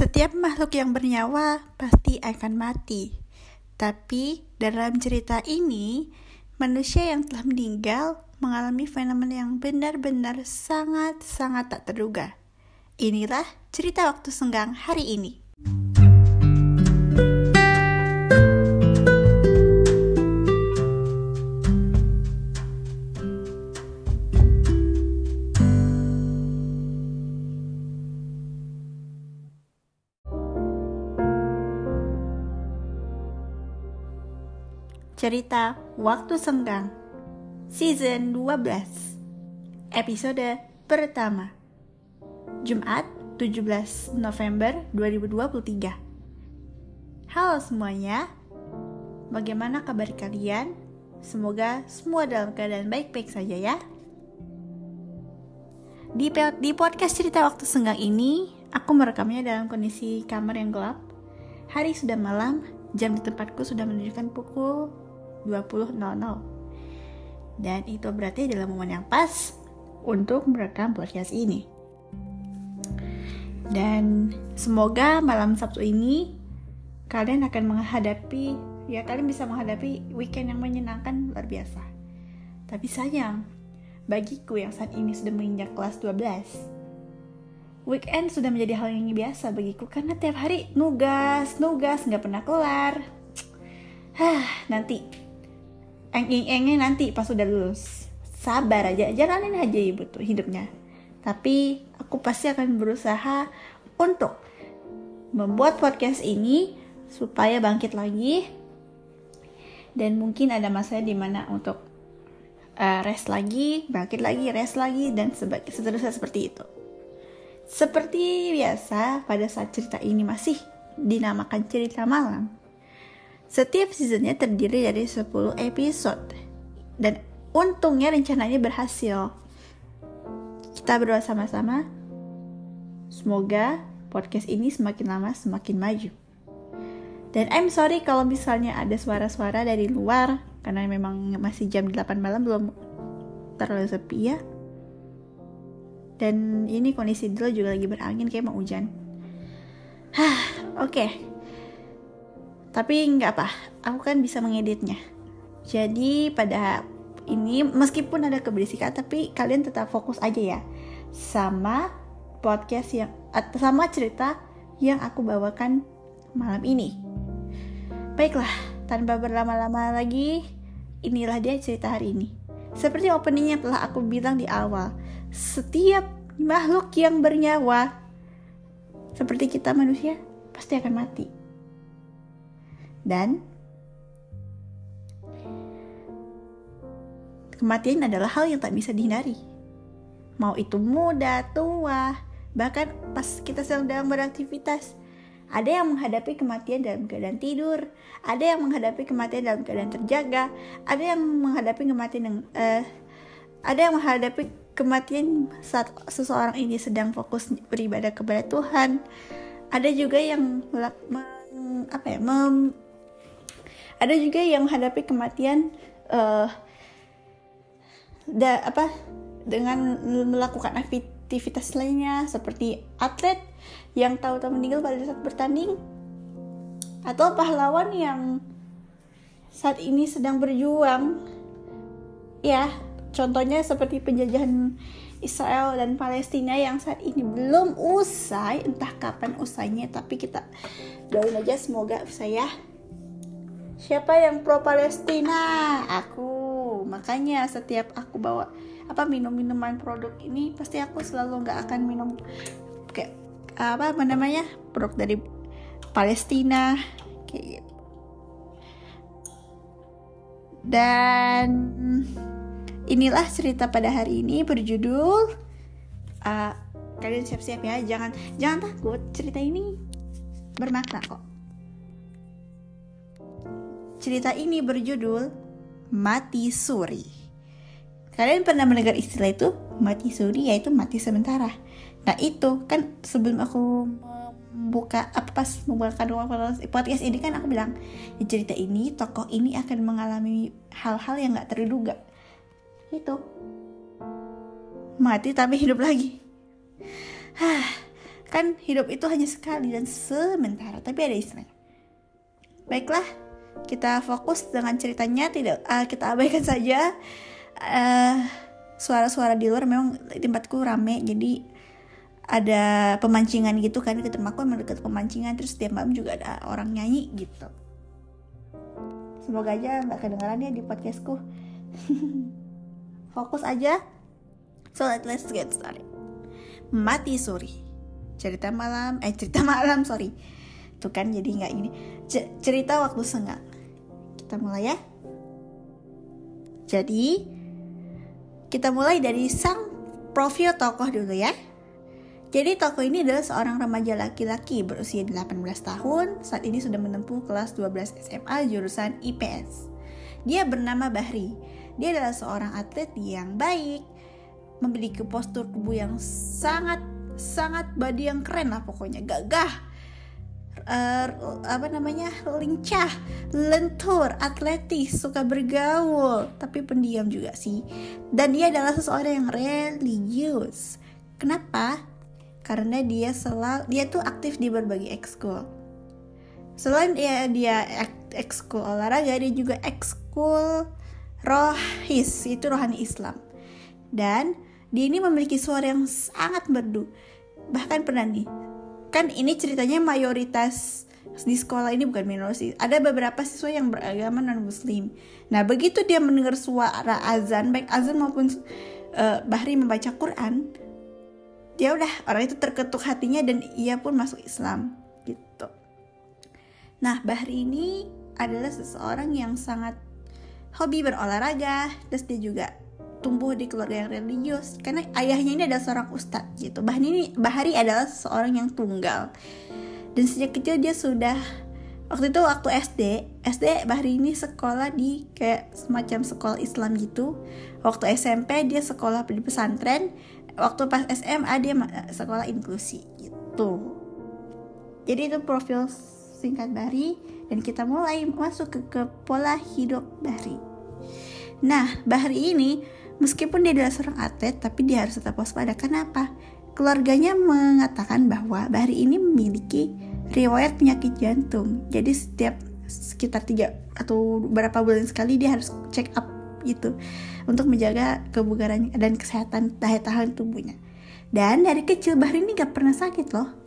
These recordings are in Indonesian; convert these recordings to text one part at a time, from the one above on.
Setiap makhluk yang bernyawa pasti akan mati. Tapi dalam cerita ini, manusia yang telah meninggal mengalami fenomena yang benar-benar sangat-sangat tak terduga. Inilah cerita waktu senggang hari ini. Cerita Waktu Senggang Season 12 Episode pertama. Jumat 17 November 2023 Halo semuanya Bagaimana kabar kalian? Semoga semua dalam keadaan baik-baik saja ya. Di, di podcast cerita waktu senggang ini Aku merekamnya dalam kondisi kamar yang gelap. Hari sudah malam Jam di tempatku sudah menunjukkan pukul 20.00 dan itu berarti adalah momen yang pas untuk merekam podcast ini. Dan semoga malam Sabtu ini kalian akan menghadapi ya kalian bisa menghadapi weekend yang menyenangkan luar biasa. Tapi sayang bagiku yang saat ini sudah menginjak kelas 12 weekend sudah menjadi hal yang biasa bagiku karena tiap hari nugas nugas nggak pernah kelar. Hah, nanti eng-engnya nanti pas udah lulus. Sabar aja jalanin aja ibu tuh hidupnya. Tapi aku pasti akan berusaha untuk membuat podcast ini supaya bangkit lagi. Dan mungkin ada masanya di mana untuk uh, rest lagi bangkit lagi rest lagi dan seterusnya seperti itu. Seperti biasa pada saat cerita ini masih dinamakan cerita malam setiap seasonnya terdiri dari 10 episode. Dan untungnya rencananya berhasil. Kita berdoa sama-sama. Semoga podcast ini semakin lama semakin maju. Dan I'm sorry kalau misalnya ada suara-suara dari luar karena memang masih jam 8 malam belum terlalu sepi ya. Dan ini kondisi dulu juga lagi berangin kayak mau hujan. Hah, oke. Okay tapi nggak apa aku kan bisa mengeditnya. Jadi pada ini meskipun ada keberisikan tapi kalian tetap fokus aja ya. Sama podcast yang atau sama cerita yang aku bawakan malam ini. Baiklah tanpa berlama-lama lagi inilah dia cerita hari ini. Seperti openingnya telah aku bilang di awal setiap makhluk yang bernyawa seperti kita manusia pasti akan mati dan kematian adalah hal yang tak bisa dihindari. Mau itu muda, tua, bahkan pas kita sedang beraktivitas. Ada yang menghadapi kematian dalam keadaan tidur, ada yang menghadapi kematian dalam keadaan terjaga, ada yang menghadapi kematian yang uh, ada yang menghadapi kematian saat seseorang ini sedang fokus beribadah kepada Tuhan. Ada juga yang apa ya, mem, ada juga yang menghadapi kematian uh, da, apa dengan melakukan aktivitas lainnya seperti atlet yang tahu-tahu meninggal pada saat bertanding atau pahlawan yang saat ini sedang berjuang. Ya contohnya seperti penjajahan Israel dan Palestina yang saat ini belum usai entah kapan usainya tapi kita doain aja semoga usai ya siapa yang pro Palestina aku. Makanya setiap aku bawa apa minum minuman produk ini pasti aku selalu nggak akan minum kayak apa namanya produk dari Palestina kayak gitu. Dan inilah cerita pada hari ini berjudul uh, kalian siap-siap ya jangan jangan takut cerita ini bermakna kok Cerita ini berjudul Mati Suri. Kalian pernah mendengar istilah itu? Mati suri yaitu mati sementara. Nah itu kan sebelum aku membuka apa pas membuka podcast ini kan aku bilang di cerita ini tokoh ini akan mengalami hal-hal yang gak terduga. Itu mati tapi hidup lagi. Hah, kan hidup itu hanya sekali dan sementara tapi ada istilahnya baiklah kita fokus dengan ceritanya tidak uh, kita abaikan saja. Uh, suara-suara di luar memang tempatku rame jadi ada pemancingan gitu kan ke rumahku memang dekat pemancingan terus setiap malam juga ada orang nyanyi gitu. Semoga aja nggak kedengaran ya di podcastku. Fokus aja. So let's get started. Mati suri. Cerita malam eh cerita malam sorry. Tuh kan jadi nggak ini cerita waktu senggang kita mulai ya jadi kita mulai dari sang profil tokoh dulu ya jadi tokoh ini adalah seorang remaja laki-laki berusia 18 tahun, saat ini sudah menempuh kelas 12 SMA jurusan IPS. Dia bernama Bahri. Dia adalah seorang atlet yang baik, memiliki postur tubuh yang sangat sangat body yang keren lah pokoknya gagah uh, apa namanya lincah lentur atletis suka bergaul. Tapi pendiam juga sih. Dan dia adalah seseorang yang religius. Kenapa? Karena dia selalu dia tuh aktif di berbagai ekskul. Selain dia dia ekskul olahraga dia juga ekskul rohis. Itu rohani Islam. Dan dia ini memiliki suara yang sangat merdu. Bahkan pernah nih kan ini ceritanya mayoritas di sekolah ini bukan minoritas ada beberapa siswa yang beragama non muslim nah begitu dia mendengar suara azan baik azan maupun uh, Bahri membaca Quran dia udah orang itu terketuk hatinya dan ia pun masuk Islam gitu. Nah Bahri ini adalah seseorang yang sangat hobi berolahraga terus dia juga tumbuh di keluarga yang religius. Karena ayahnya ini adalah seorang ustadz gitu. Bahkan ini Bahari adalah seorang yang tunggal. Dan sejak kecil dia sudah waktu itu waktu SD SD Bahari ini sekolah di kayak semacam sekolah Islam gitu. Waktu SMP dia sekolah di pesantren. Waktu pas SMA dia sekolah inklusi gitu. Jadi itu profil singkat Bahari. Dan kita mulai masuk ke, ke pola hidup Bahari. Nah Bahari ini Meskipun dia adalah seorang atlet, tapi dia harus tetap waspada. Kenapa? Keluarganya mengatakan bahwa Bahri ini memiliki riwayat penyakit jantung. Jadi setiap sekitar tiga atau beberapa bulan sekali dia harus check up gitu untuk menjaga kebugaran dan kesehatan daya tahan tubuhnya. Dan dari kecil Bahri ini gak pernah sakit loh.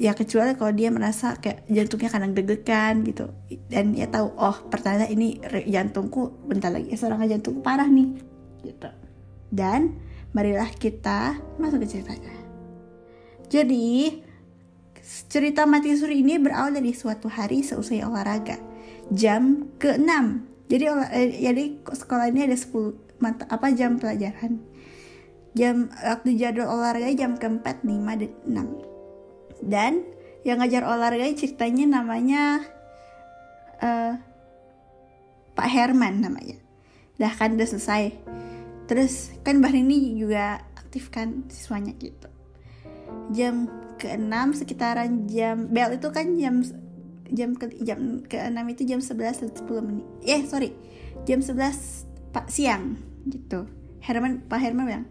Ya kecuali kalau dia merasa kayak jantungnya kadang deg-degan gitu. Dan dia tahu oh pertanda ini jantungku bentar lagi serangan jantungku parah nih gitu. Dan marilah kita masuk ke ceritanya. Jadi, cerita mati suri ini berawal dari suatu hari seusai olahraga. Jam ke-6. Jadi eh, jadi sekolah ini ada 10 mata apa jam pelajaran. Jam waktu jadwal olahraga jam ke-4, 5 dan 6. Dan yang ngajar olahraga ceritanya namanya uh, Pak Herman namanya. Dah kan udah selesai terus kan Bahri ini juga aktifkan siswanya gitu. Jam ke-6 sekitaran jam bel itu kan jam jam ke jam ke-6 itu jam 11 10 menit. Eh sorry jam 11 pak siang gitu. Herman Pak Herman bilang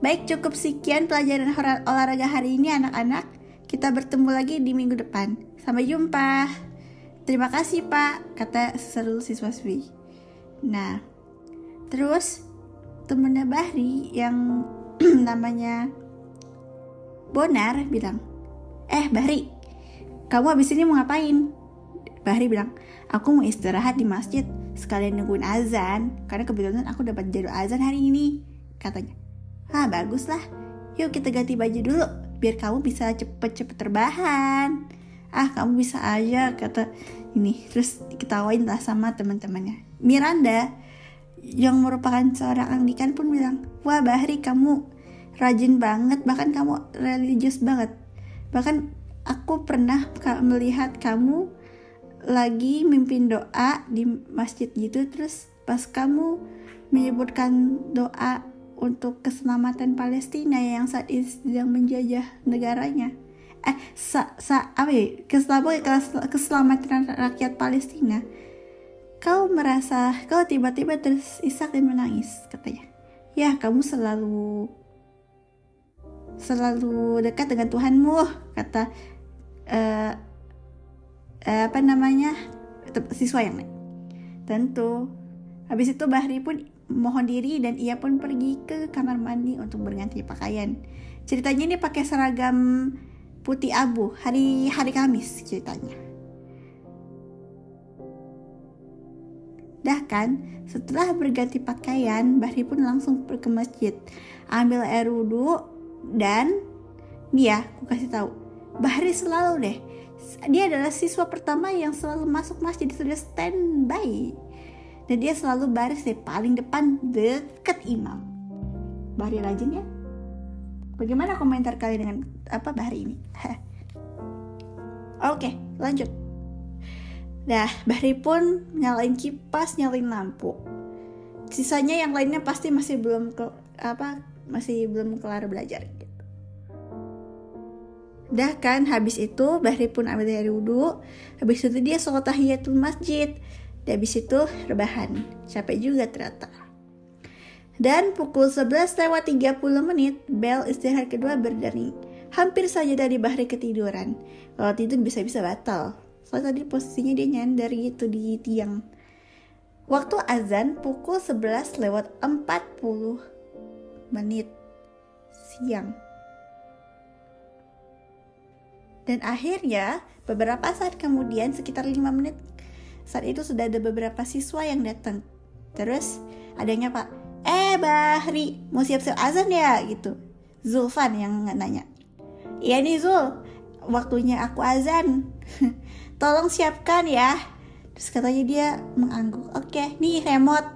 baik cukup sekian pelajaran olahraga hari ini anak-anak. Kita bertemu lagi di minggu depan. Sampai jumpa. Terima kasih pak kata seluruh siswa-siswi nah terus temennya Bahri yang namanya Bonar bilang, Eh Bahri, kamu habis ini mau ngapain? Bahri bilang, aku mau istirahat di masjid sekalian nungguin azan karena kebetulan aku dapat jadwal azan hari ini katanya. Ah bagus lah yuk kita ganti baju dulu biar kamu bisa cepet-cepet terbahan ah kamu bisa aja kata ini. Terus ketawain lah sama teman-temannya. Miranda yang merupakan seorang Anglikan pun bilang, wah Bahri kamu rajin banget, bahkan kamu religius banget. Bahkan aku pernah melihat kamu lagi mimpin doa di masjid gitu, terus pas kamu menyebutkan doa untuk keselamatan Palestina yang saat ini sedang menjajah negaranya. Eh, sa, sa apa ya? Keselamatan, keselamatan rakyat Palestina Kau merasa, kau tiba-tiba terisak dan menangis, katanya. Ya, kamu selalu selalu dekat dengan Tuhanmu kata uh, uh, apa namanya siswa yang lain. Tentu habis itu Bahri pun mohon diri dan ia pun pergi ke kamar mandi untuk berganti pakaian. Ceritanya ini pakai seragam putih abu hari hari Kamis ceritanya Dah kan, setelah berganti pakaian, Bahri pun langsung pergi ke masjid, ambil air wudhu dan dia, aku kasih tahu, Bahri selalu deh, dia adalah siswa pertama yang selalu masuk masjid sudah standby dan dia selalu baris di paling depan deket imam. Bahri rajin ya. Bagaimana komentar kalian dengan apa Bahri ini? Oke, lanjut. Nah, Bahri pun nyalain kipas, nyalain lampu. Sisanya yang lainnya pasti masih belum ke apa masih belum kelar belajar gitu. Dah kan habis itu Bahri pun ambil dari wudhu. Habis itu dia sholat tahiyatul masjid. Dan habis itu rebahan. Capek juga ternyata. Dan pukul 11 lewat 30 menit Bel istirahat kedua berdering. Hampir saja dari Bahri ketiduran. Kalau tidur bisa-bisa batal soalnya tadi posisinya dia nyandar gitu di tiang. Waktu azan pukul 11 lewat 40 menit siang. Dan akhirnya beberapa saat kemudian sekitar 5 menit saat itu sudah ada beberapa siswa yang datang. Terus adanya pak eh Bahri mau siap-siap azan ya? Gitu. Zulfan yang nanya. Iya nih Zul. Waktunya aku azan tolong siapkan ya. Terus katanya dia mengangguk. Oke okay, nih remote.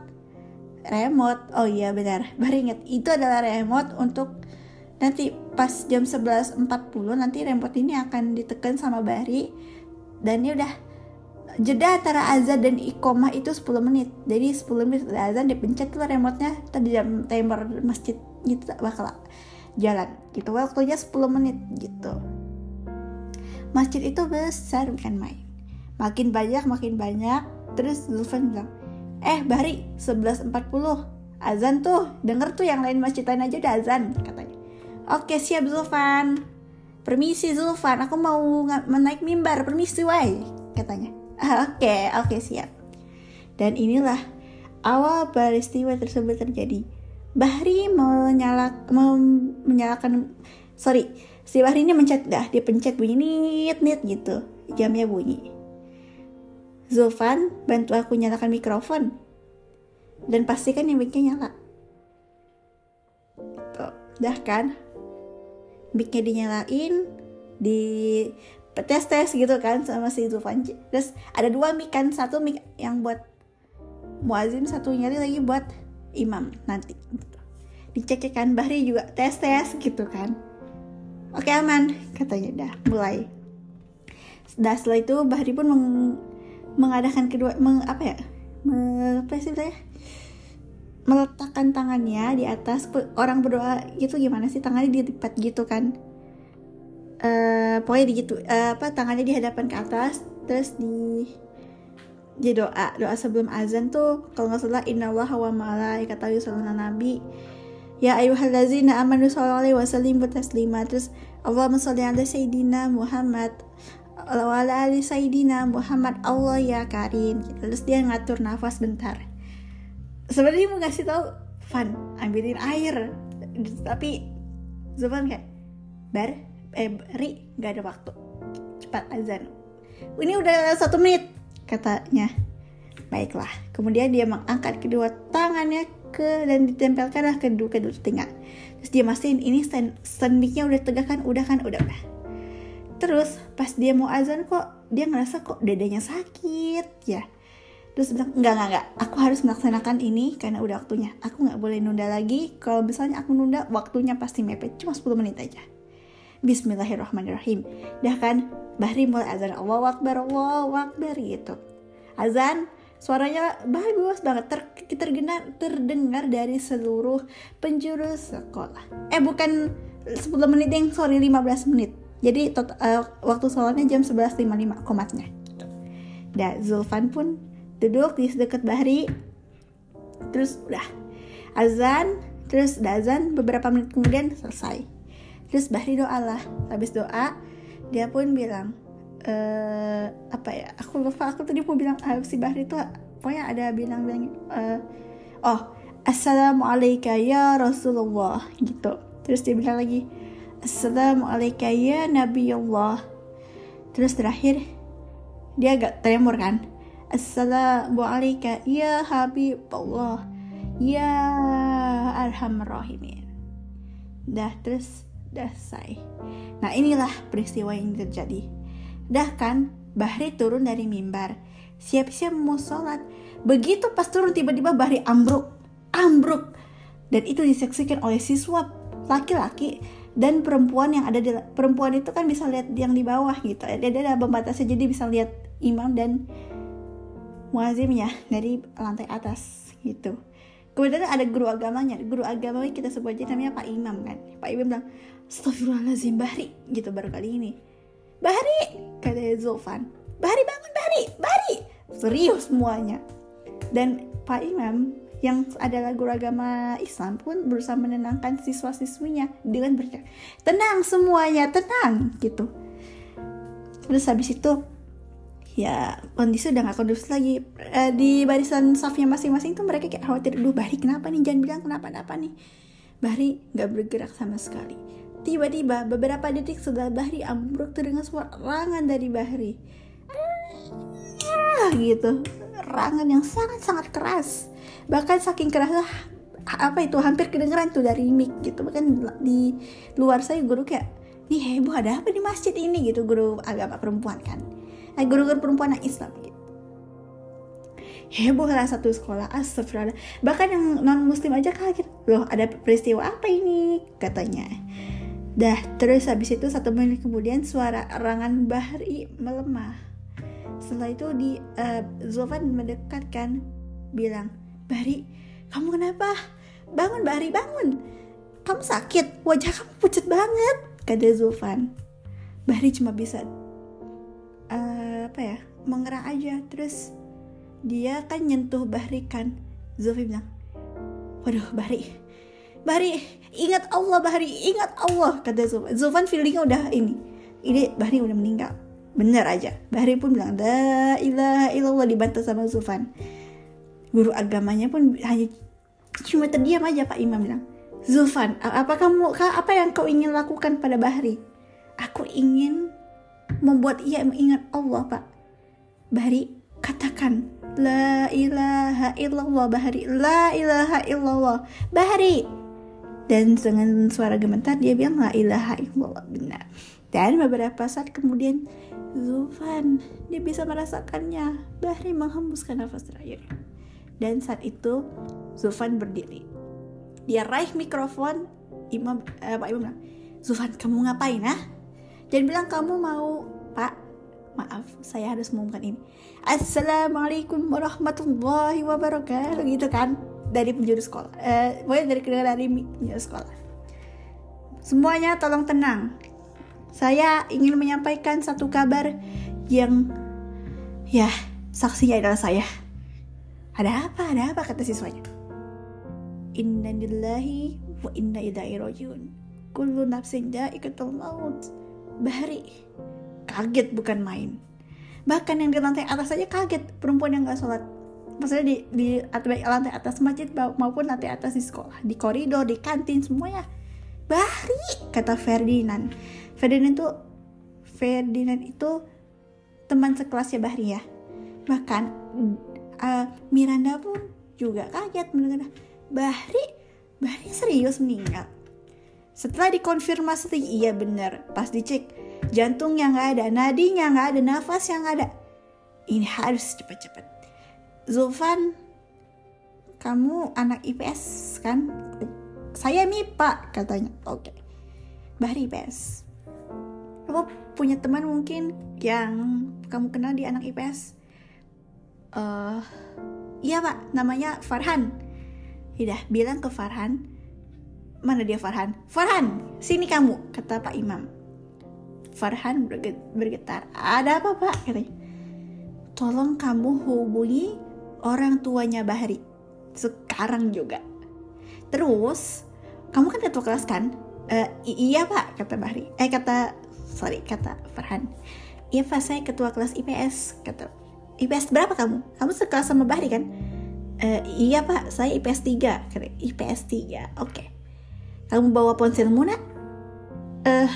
Remote. Oh iya benar. Baru inget itu adalah remote untuk nanti pas jam 11.40 nanti remote ini akan ditekan sama Bari dan ini udah jeda antara azan dan ikomah itu 10 menit. Jadi 10 menit azan dipencet tuh remote-nya tadi jam timer masjid gitu bakal jalan. Gitu waktunya 10 menit gitu masjid itu besar bukan main. Makin banyak makin banyak. Terus Zulfan bilang eh Bari 11.40 azan tuh denger tuh yang lain masjid lain aja udah azan katanya. Oke siap Zulfan. Permisi Zulfan. Aku mau menaik mimbar. Permisi wai katanya. Oke oke siap. Dan inilah awal peristiwa tersebut terjadi. Bahri menyala, menyalakan sorry si Bahri ini mencet dah dia pencet bunyi nit nit gitu. Jamnya bunyi. Zulfan bantu aku nyalakan mikrofon. Dan pastikan yang mic-nya nyala. Tuh dah kan? Mic-nya dinyalain di tes tes gitu kan sama si Zulfan. Terus ada dua mic kan satu mic yang buat muazin satu nyari lagi buat imam nanti. Dicek kan Bahri juga tes tes gitu kan Oke aman, katanya dah mulai. Dah setelah itu Bahri pun meng, mengadakan kedua meng, apa ya? Me, apa sih ya? Meletakkan tangannya di atas orang berdoa gitu gimana sih tangannya dilipat gitu kan? Uh, pokoknya di gitu uh, apa tangannya di hadapan ke atas terus di di doa doa sebelum azan tuh kalau nggak salah innallaha wa malaikatahu yusholluna nabi Ya ayyuhallazina amanu sallallahu alaihi wasallim taslima terus Allahumma sholli ala sayyidina Muhammad. Ala ali sayyidina Muhammad. Allah ya karim. Terus dia ngatur nafas bentar. Sebenarnya mau ngasih tau fun ambilin air. Tapi Zufan kayak bar eh ri nggak ada waktu. Cepat azan. Ini udah satu menit katanya. Baiklah. Kemudian dia mengangkat kedua tangannya ke dan ditempelkanlah ke kedua kedua telinga terus dia mastiin ini stand stand mic-nya udah tegak kan? Udah kan? Udah udah. Terus pas dia mau azan kok dia ngerasa kok dadanya sakit ya. Terus bilang enggak enggak enggak. Aku harus melaksanakan ini karena udah waktunya. Aku nggak boleh nunda lagi. Kalau misalnya aku nunda waktunya pasti mepet. Cuma 10 menit aja. Bismillahirrahmanirrahim. Dah kan Bahri mulai azan Allah Akbar Allah Akbar gitu. Azan Suaranya bagus banget, ter terdengar, terdengar dari seluruh penjuru sekolah. Eh bukan 10 menit yang sorry 15 menit. Jadi tot, uh, waktu sholatnya jam 11.55 komatnya. Dan Zulfan pun duduk di dekat Bahri. Terus udah azan, terus udah beberapa menit kemudian selesai. terus Bahri doa lah habis doa dia pun bilang eh apa ya aku lupa aku tadi mau bilang uh, si Bahri itu pokoknya ada bilang bilang uh, oh assalamualaikum ya Rasulullah gitu. Terus dia bilang lagi assalamualaikum ya Nabi Allah terus terakhir dia agak tremor kan assalamualaikum ya Habib Allah ya rahimin. Dah terus dah selesai. Nah inilah peristiwa yang terjadi dah kan Bahri turun dari mimbar. Siap-siap mau sholat. Begitu pas turun tiba-tiba Bahri ambruk ambruk. Dan itu disaksikan oleh siswa laki-laki dan perempuan yang ada di perempuan itu kan bisa lihat yang di bawah gitu. Dia ada pembatasnya jadi bisa lihat imam dan muazimnya dari lantai atas gitu. Kemudian ada guru agamanya. Guru agamanya kita sebut aja namanya Pak Imam kan. Pak Imam bilang Astagfirullahaladzim Bahri gitu baru kali ini. Bahri kata Zulfan. Bahri bangun Bahri Bahri serius semuanya. Dan Pak Imam yang adalah guru agama Islam pun berusaha menenangkan siswa-siswinya dengan berkata tenang semuanya tenang gitu. Terus habis itu ya kondisi udah gak kondusif lagi. E, di barisan safnya masing-masing tuh mereka kayak khawatir duh Bahri kenapa nih? Jangan bilang kenapa-napa nih. Bahri gak bergerak sama sekali tiba-tiba beberapa detik setelah Bahri ambruk terdengar suara rangan dari Bahri. Ah, gitu. Rangan yang sangat-sangat keras. Bahkan saking kerasnya apa itu hampir kedengeran tuh dari mic gitu. Bahkan di luar saya guru kayak nih heboh ada apa di masjid ini? Gitu guru agama perempuan kan. Nah guru-guru perempuan yang Islam gitu. Heboh lah satu sekolah astagfirullah. Bahkan yang non muslim aja kaget. Loh ada peristiwa apa ini? katanya dah terus habis itu satu menit kemudian suara erangan Bahri melemah. Setelah itu di uh, Zulfan mendekatkan bilang Bahri kamu kenapa? Bangun Bahri bangun. Kamu sakit wajah kamu pucat banget kata Zulfan. Bahri cuma bisa uh, apa ya mengerang aja. Terus dia kan nyentuh Bahri kan. Zulfi bilang waduh Bahri Bahri ingat Allah Bahri ingat Allah kata Zulfan. Zulfan feelingnya udah ini. Ini Bahri udah meninggal. Bener aja. Bahri pun bilang la ilaha illallah dibantu sama Zulfan. Guru agamanya pun hanya cuma terdiam aja Pak Imam bilang. Zulfan apa kamu apa yang kau ingin lakukan pada Bahri aku ingin membuat ia mengingat Allah Pak. Bahri katakan La ilaha illallah Bahri La ilaha illallah. Bahri Dan dengan suara gemetar dia bilang La ilaha illallah. Benar. Dan beberapa saat kemudian Zulfan Dia bisa merasakannya. Bahri menghembuskan nafas terakhir Dan saat itu Zulfan berdiri. Dia raih mikrofon Imam, eh, Pak Imam bilang Zulfan kamu ngapain ah? Jangan bilang kamu mau Pak maaf saya harus mengumumkan ini. Assalamualaikum warahmatullahi wabarakatuh gitu kan dari penjuru sekolah. Eh pokoknya dari dari penjuru sekolah. Semuanya tolong tenang. Saya ingin menyampaikan satu kabar yang ya saksinya adalah saya. Ada apa? Ada apa? Kata siswanya. Inna lillahi wa inna ilaihi rajiun. Kullu nafsin da'iqatul maut. Bahri kaget bukan main. Bahkan yang di lantai atas saja kaget. Perempuan yang gak sholat maksudnya di, di lantai atas masjid maupun lantai atas di sekolah di koridor di kantin semuanya. Bahri kata Ferdinand. Ferdinand itu Ferdinand itu teman sekelasnya Bahri ya. Bahkan uh, Miranda pun juga kaget mendengar Bahri Bahri serius meninggal. Setelah dikonfirmasi iya benar, pas dicek jantungnya nggak ada, nadinya nggak ada, nafas yang ada. Ini harus cepat-cepat. Zulfan, kamu anak IPS kan? Saya MIPA katanya. Oke. Okay. Bahri IPS. Kamu punya teman mungkin yang kamu kenal di anak IPS? Uh, iya pak, namanya Farhan. Udah, bilang ke Farhan, mana dia Farhan? Farhan, sini kamu, kata Pak Imam. Farhan bergetar. Ada apa pak? Katanya. Tolong kamu hubungi orang tuanya Bahri. Sekarang juga. Terus, kamu kan ketua kelas kan? "Eh, i- iya pak kata Bahri. Eh kata sorry kata Farhan. Iya pak saya ketua kelas IPS kata. IPS berapa kamu? Kamu sekelas sama Bahri kan? "Eh, iya pak saya IPS 3 kata. IPS 3 oke. Kamu bawa ponselmu nak eh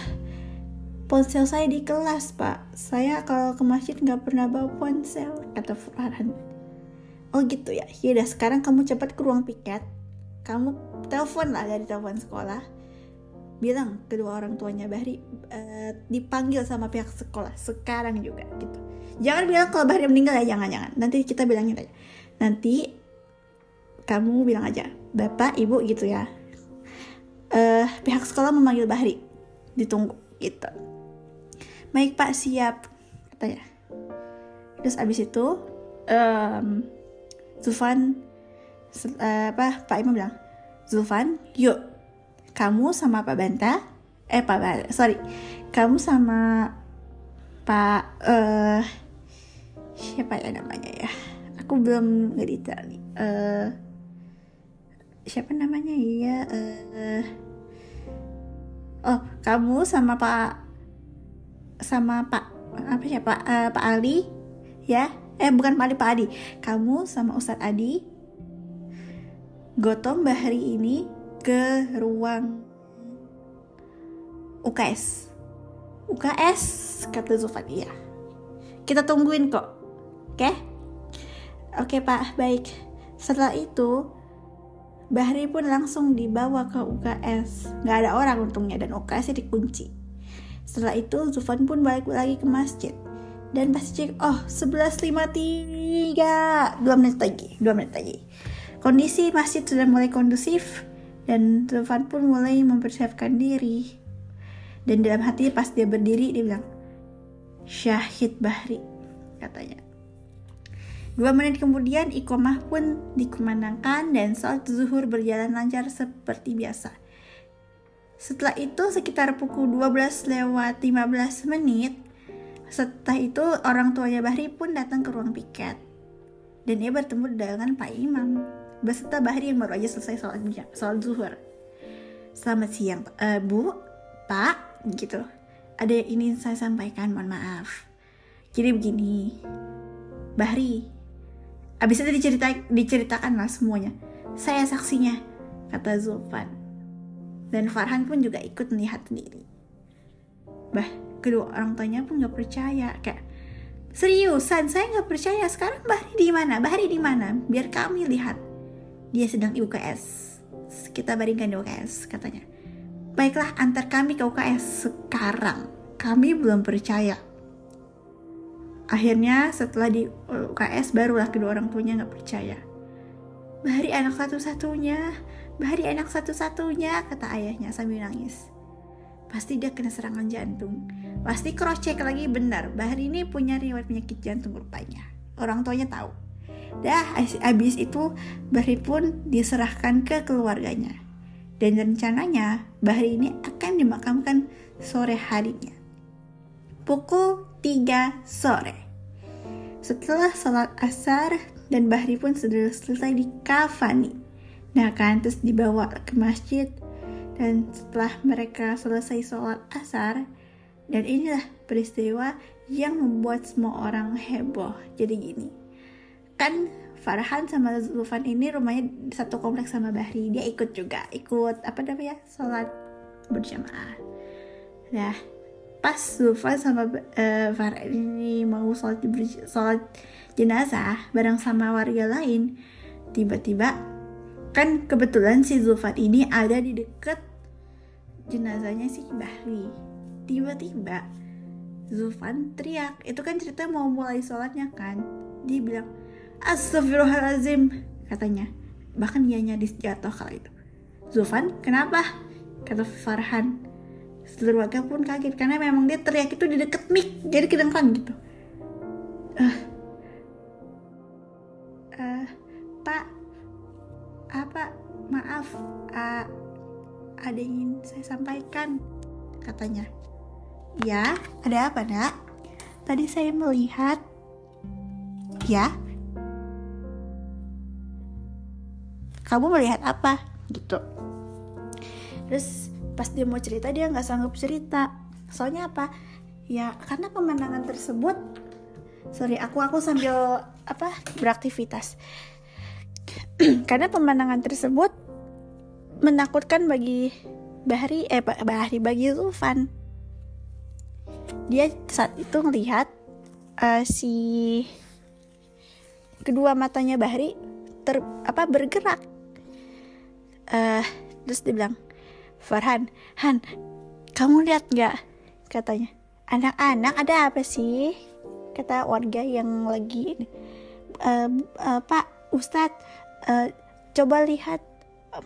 ponsel saya di kelas pak. Saya kalau ke masjid nggak pernah bawa ponsel kata Farhan oh gitu ya. Yaudah sekarang kamu cepat ke ruang piket. Kamu telepon lah dari telepon sekolah. Bilang kedua orang tuanya Bahri eh, dipanggil sama pihak sekolah sekarang juga gitu. Jangan bilang kalau Bahri meninggal ya jangan jangan. Nanti kita bilangin aja. Nanti kamu bilang aja bapak ibu gitu ya. Eh pihak sekolah memanggil Bahri. Ditunggu gitu. Baik pak siap katanya. Terus abis itu em Zulfan eh, apa Pak Imam bilang Zulfan yuk. Kamu sama Pak Banta eh Pak Ba- sorry. Kamu sama Pak eh siapa ya namanya ya? Aku belum ngedetail nih. Eh siapa namanya ya? Eh oh kamu sama Pak sama Pak apa Pak eh, Pak Ali ya eh bukan Pak Ali Pak Adi. Kamu sama Ustadz Adi gotong Bahri ini ke ruang UKS UKS kata Zulfan iya. Kita tungguin kok oke? Oke pak baik. Setelah itu Bahri pun langsung dibawa ke UKS nggak ada orang untungnya dan UKS dikunci setelah itu Zulfan pun balik lagi ke masjid dan pas cek oh 11.53 2 menit lagi 2 menit lagi. Kondisi masjid sudah mulai kondusif dan Zulfan pun mulai mempersiapkan diri. Dan dalam hati pas dia berdiri dia bilang Syahid Bahri katanya. Dua menit kemudian ikomah pun dikumandangkan dan sholat zuhur berjalan lancar seperti biasa. Setelah itu sekitar pukul 12 lewat 15 menit, setelah itu orang tuanya Bahri pun datang ke ruang piket. Dan ia bertemu dengan Pak Imam beserta Bahri yang baru aja selesai sholat, sholat zuhur. Selamat siang, eh, Bu, Pak, gitu. Ada yang ingin saya sampaikan, mohon maaf. Jadi begini, Bahri, abis itu dicerita, diceritakan lah semuanya. Saya saksinya, kata Zulfan. Dan Farhan pun juga ikut melihat sendiri. Bah, kedua orang tuanya pun gak percaya. Kayak, seriusan saya gak percaya. Sekarang Bahri di mana? Bahri di mana? Biar kami lihat. Dia sedang di UKS. Kita baringkan di UKS, katanya. Baiklah, antar kami ke UKS sekarang. Kami belum percaya. Akhirnya setelah di UKS barulah kedua orang tuanya nggak percaya. Bahari anak satu-satunya, Bahari anak satu-satunya, kata ayahnya sambil nangis. Pasti dia kena serangan jantung. Pasti cross check lagi benar, Bahari ini punya riwayat penyakit jantung rupanya. Orang tuanya tahu. Dah, abis itu Bahri pun diserahkan ke keluarganya. Dan rencananya Bahri ini akan dimakamkan sore harinya. Pukul 3 sore. Setelah sholat asar dan Bahri pun sudah selesai di kafani. Nah kan terus dibawa ke masjid dan setelah mereka selesai sholat asar dan inilah peristiwa yang membuat semua orang heboh. Jadi gini, kan Farhan sama Zulfan ini rumahnya satu kompleks sama Bahri. Dia ikut juga, ikut apa namanya sholat berjamaah. Nah, pas Zulfan sama uh, Farhan ini mau sholat, sholat jenazah bareng sama warga lain, tiba-tiba kan kebetulan si Zulfan ini ada di deket jenazahnya si Bahri. Tiba-tiba Zulfan teriak, itu kan cerita mau mulai sholatnya kan. Dia bilang, Astagfirullahalazim katanya. Bahkan dia nyadis jatuh kala itu. Zulfan, kenapa? Kata Farhan. Seluruh warga pun kaget karena memang dia teriak itu di deket mic, jadi kedengeran gitu. Uh, uh, Pak, apa? Maaf, uh, ada yang ingin saya sampaikan, katanya. Ya, ada apa, nak? Tadi saya melihat, ya, kamu melihat apa? Gitu. Terus pas dia mau cerita dia nggak sanggup cerita. Soalnya apa? Ya karena pemandangan tersebut sorry aku aku sambil apa beraktivitas karena pemandangan tersebut menakutkan bagi Bahri eh Bahri bagi Zulfan. Dia saat itu ngelihat uh, si kedua matanya Bahri ter apa bergerak. Uh, terus dia bilang Farhan Han kamu lihat nggak? Katanya anak-anak ada apa sih? Kata warga yang lagi uh, uh, Pak Ustadz uh, coba lihat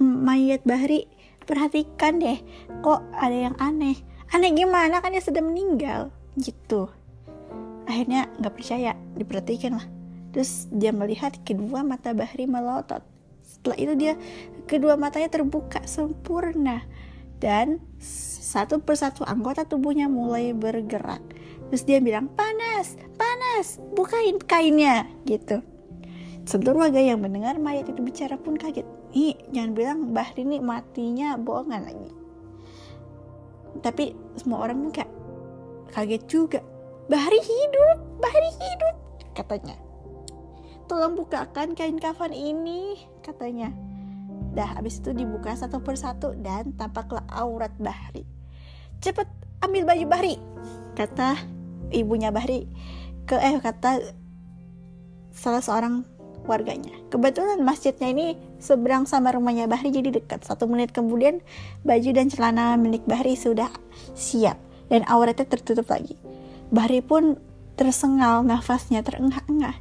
mayat Bahri. Perhatikan deh kok ada yang aneh. Aneh gimana? Kan dia sudah meninggal. Gitu. Akhirnya nggak percaya diperhatikan lah. Terus dia melihat kedua mata Bahri melotot. Setelah itu dia kedua matanya terbuka sempurna. Dan satu persatu anggota tubuhnya mulai bergerak. Terus dia bilang panas panas bukain kainnya gitu seluruh warga yang mendengar mayat itu bicara pun kaget. Ih jangan bilang Bahri ini matinya bohongan lagi. Tapi semua orang kayak kaget juga. Bahri hidup Bahri hidup katanya. Tolong bukakan kain kafan ini katanya. Dah habis itu dibuka satu persatu dan tampaklah aurat Bahri. Cepet ambil baju Bahri kata ibunya Bahri. Ke eh kata salah seorang warganya. Kebetulan masjidnya ini seberang sama rumahnya Bahri jadi dekat. Satu menit kemudian baju dan celana milik Bahri sudah siap dan auratnya tertutup lagi. Bahri pun tersengal nafasnya terengah-engah.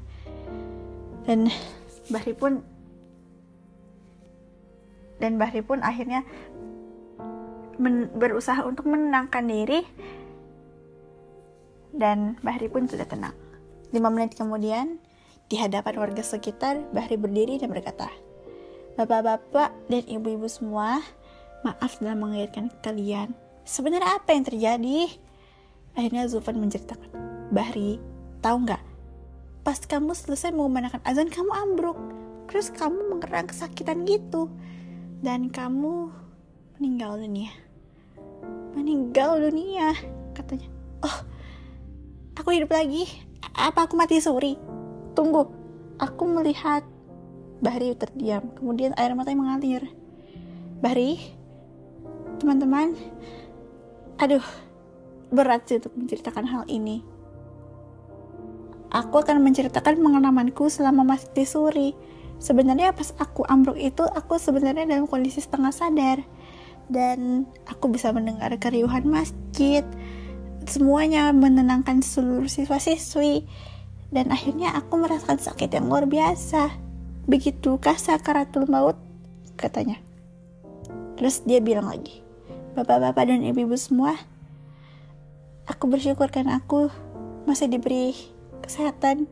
Dan Bahri pun dan Bahri pun akhirnya men, berusaha untuk menenangkan diri dan Bahri pun sudah tenang. Lima menit kemudian, di hadapan warga sekitar, Bahri berdiri dan berkata, Bapak-bapak dan ibu-ibu semua, maaf dalam mengaitkan kalian. Sebenarnya apa yang terjadi? Akhirnya Zulfan menceritakan, Bahri, tahu nggak? Pas kamu selesai mengumandangkan azan, kamu ambruk. Terus kamu mengerang kesakitan gitu. Dan kamu meninggal dunia. Meninggal dunia, katanya. Oh, aku hidup lagi. Apa aku mati suri? Tunggu, aku melihat Bahri terdiam, kemudian air matanya mengalir. Bahri, teman-teman, aduh, berat sih untuk menceritakan hal ini. Aku akan menceritakan pengalamanku selama masih di Suri. Sebenarnya pas aku ambruk itu, aku sebenarnya dalam kondisi setengah sadar. Dan aku bisa mendengar keriuhan masjid. Semuanya menenangkan seluruh siswa-siswi dan akhirnya aku merasakan sakit yang luar biasa. Begitukah sakaratul maut? Katanya. Terus dia bilang lagi, Bapak-bapak dan ibu-ibu semua, aku bersyukur karena aku masih diberi kesehatan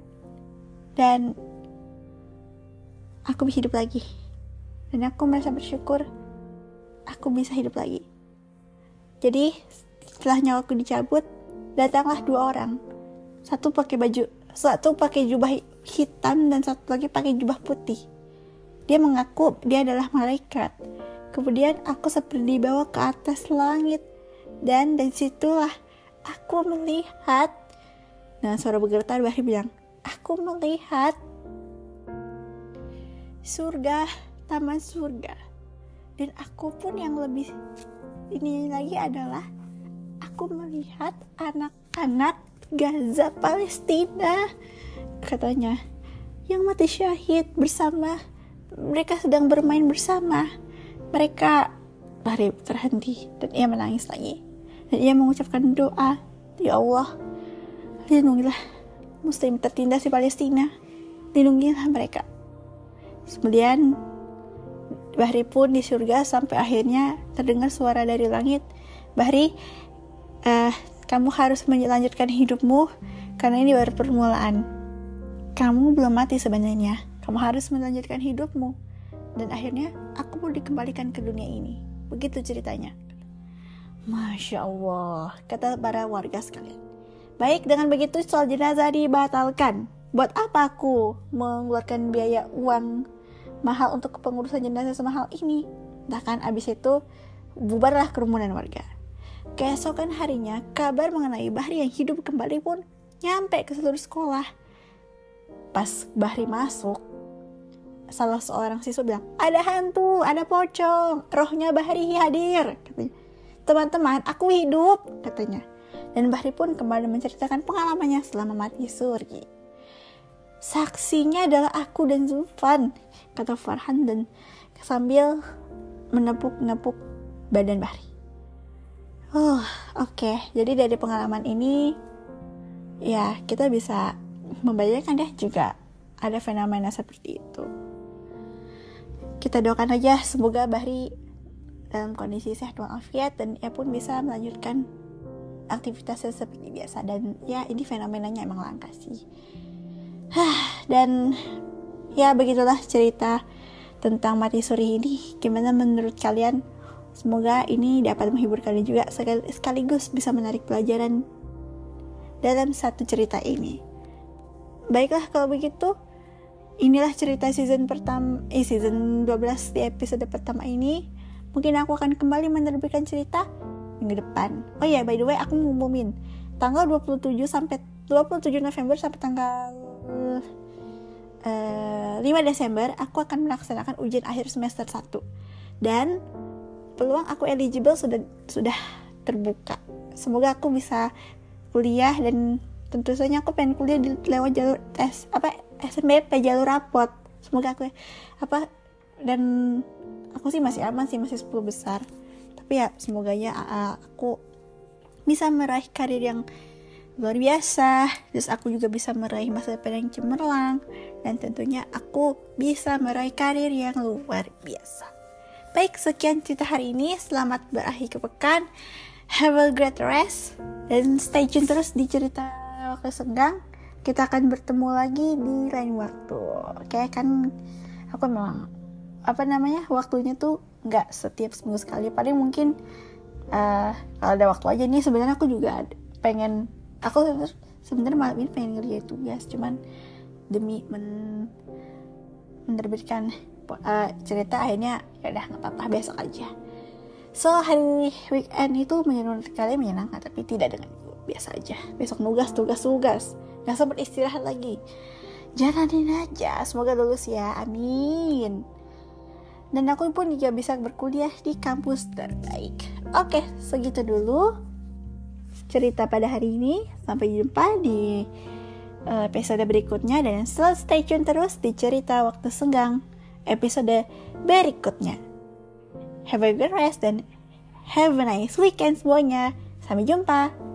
dan aku bisa hidup lagi. Dan aku merasa bersyukur aku bisa hidup lagi. Jadi setelah nyawaku dicabut, datanglah dua orang. Satu pakai baju satu pakai jubah hitam dan satu lagi pakai jubah putih. Dia mengaku dia adalah malaikat. Kemudian aku seperti dibawa ke atas langit dan dari situlah aku melihat. Nah suara bergetar Bahri bilang, aku melihat surga, taman surga. Dan aku pun yang lebih ini lagi adalah aku melihat anak-anak Gaza Palestina. Katanya yang mati syahid bersama. Mereka sedang bermain bersama. Mereka lari terhenti dan ia menangis lagi. Dan ia mengucapkan doa ya Allah lindungilah muslim tertindas di Palestina. Lindungilah mereka. Kemudian Bahri pun di surga sampai akhirnya terdengar suara dari langit. Bahri uh, kamu harus melanjutkan hidupmu karena ini baru permulaan. Kamu belum mati sebenarnya. Kamu harus melanjutkan hidupmu. Dan akhirnya aku pun dikembalikan ke dunia ini. Begitu ceritanya. Masya Allah, kata para warga sekalian. Baik, dengan begitu soal jenazah dibatalkan. Buat apa aku mengeluarkan biaya uang mahal untuk kepengurusan jenazah semahal ini? Bahkan abis itu bubarlah kerumunan warga. Keesokan harinya, kabar mengenai Bahri yang hidup kembali pun nyampe ke seluruh sekolah. Pas Bahri masuk, salah seorang siswa bilang, ada hantu, ada pocong, rohnya Bahri hadir. Katanya, teman-teman, aku hidup, katanya. Dan Bahri pun kembali menceritakan pengalamannya selama mati suri. Saksinya adalah aku dan Zulfan, kata Farhan dan sambil menepuk-nepuk badan Bahri. Oh, oke. Okay. Jadi dari pengalaman ini, ya kita bisa membayangkan deh juga ada fenomena seperti itu. Kita doakan aja semoga Bahri dalam kondisi sehat walafiat dan ia pun bisa melanjutkan aktivitasnya seperti biasa dan ya ini fenomenanya emang langka sih. dan ya begitulah cerita tentang mati suri ini. Gimana menurut kalian? Semoga ini dapat menghibur kalian juga sekaligus bisa menarik pelajaran dalam satu cerita ini. Baiklah kalau begitu, inilah cerita season pertama eh season 12 di episode pertama ini. Mungkin aku akan kembali menerbitkan cerita minggu depan. Oh ya, yeah, by the way aku ngumumin tanggal 27 sampai 27 November sampai tanggal uh, eh, 5 Desember aku akan melaksanakan ujian akhir semester 1. Dan peluang aku eligible sudah sudah terbuka. Semoga aku bisa kuliah dan tentu saja aku pengen kuliah di lewat jalur tes apa SNBP jalur rapot. Semoga aku apa dan aku sih masih aman sih masih 10 besar. Tapi ya semoga ya aku bisa meraih karir yang luar biasa. Terus aku juga bisa meraih masa depan yang cemerlang. Dan tentunya aku bisa meraih karir yang luar biasa baik sekian cerita hari ini. Selamat berakhir ke pekan. Have a great rest. Dan stay tune terus di cerita waktu senggang. Kita akan bertemu lagi di lain waktu oke? Kan aku memang apa namanya waktunya tuh nggak setiap seminggu sekali. Paling mungkin uh, kalau ada waktu aja nih. Sebenarnya aku juga pengen aku sebenarnya malam ini pengen ngerjain tugas. Cuman demi men menerbitkan uh, cerita akhirnya ya udah nggak apa-apa besok aja so hari weekend itu menurut kalian menyenangkan tapi tidak dengan biasa aja besok nugas tugas tugas Gak sempat istirahat lagi. Jalanin aja, semoga lulus ya, amin. Dan aku pun juga bisa berkuliah di kampus terbaik. Oke, segitu dulu cerita pada hari ini. Sampai jumpa di uh, episode berikutnya dan selalu stay tune terus di cerita waktu senggang episode berikutnya. Have a good rest dan have a nice weekend semuanya. Sampai jumpa.